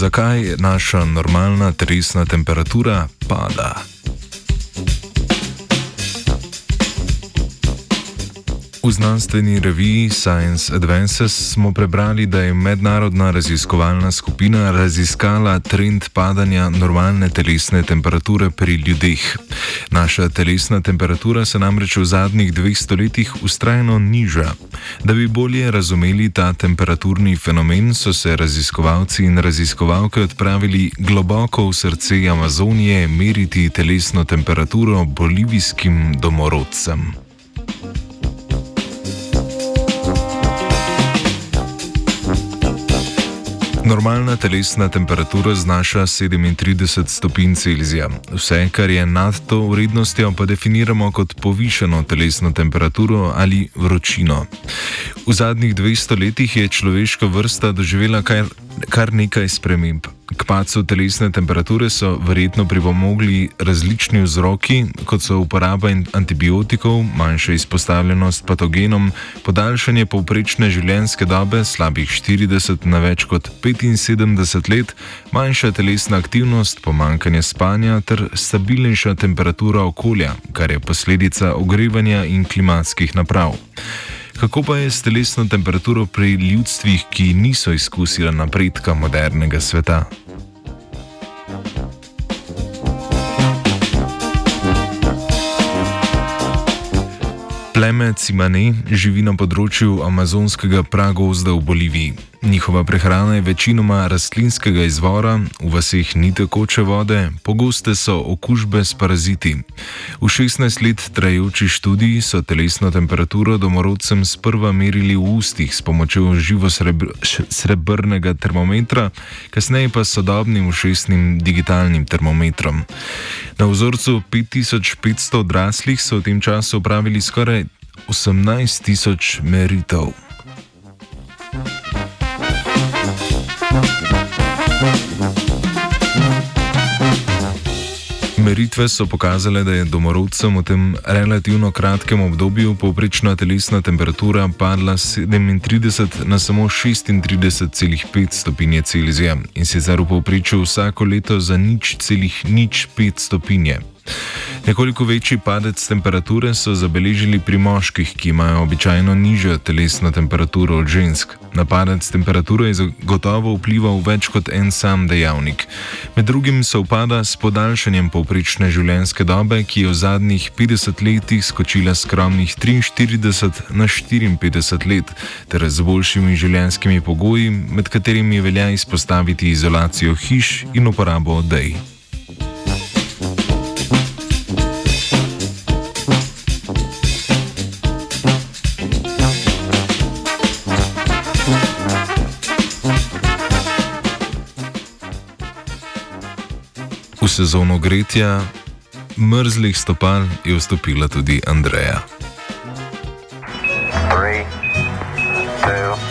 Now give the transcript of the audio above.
zakaj naša normalna telesna temperatura pada. V znanstveni reviji Science Advances smo prebrali, da je mednarodna raziskovalna skupina raziskala trend padanja normalne telesne temperature pri ljudeh. Naša telesna temperatura se namreč v zadnjih dveh stoletjih ustrajno niža. Da bi bolje razumeli ta temperaturni fenomen, so se raziskovalci in raziskovalke odpravili globoko v srce Amazonije meriti telesno temperaturo bolivijskim domorodcem. Normalna telesna temperatura znaša 37 stopinj Celzija. Vse, kar je nad to vrednostjo, pa definiramo kot povišeno telesno temperaturo ali vročino. V zadnjih 200 letih je človeška vrsta doživela kar, kar nekaj sprememb. K pacu telesne temperature so verjetno pripomogli različni vzroki, kot so uporaba antibiotikov, manjša izpostavljenost patogenom, podaljšanje povprečne življenjske dobe slabih 40 na več kot 75 let, manjša telesna aktivnost, pomankanje spanja ter stabilnejša temperatura okolja, kar je posledica ogrevanja in klimatskih naprav. Kako pa je s telesno temperaturo pri ljudstvih, ki niso izkusila napredka modernega sveta? Pleme Cimane živi na področju amazonskega pragozda v Boliviji. Njihova prehrana je večinoma rastlinskega izvora, v vaseh ni tekoče vode, pogoste so okužbe s paraziti. V 16 let trajajoči študiji so telesno temperaturo domorodcem sprva merili v ustih s pomočjo živo srebr srebrnega termometra, kasneje pa sodobnim ušesnim digitalnim termometrom. Na vzorcu 5500 odraslih so v tem času upravili skoraj 18 tisoč meritev. Meritve so pokazale, da je domorodcem v tem relativno kratkem obdobju povprečna telesna temperatura padla z 37 na samo 36,5 stopinje Celzija in sicer v povprečju vsako leto za nič celih nič 5 stopinje. Nekoliko večji padec temperature so zabeležili pri moških, ki imajo običajno nižjo telesno temperaturo od žensk. Na padec temperature je gotovo vplival več kot en sam dejavnik. Med drugim so upada s podaljšanjem povprečne življenjske dobe, ki je v zadnjih 50 letih skočila skromnih 43 na 54 let, ter z boljšimi življenjskimi pogoji, med katerimi velja izpostaviti izolacijo hiš in uporabo odej. V sezono gretja mrzlih stopal je vstopila tudi Andreja. Three, two,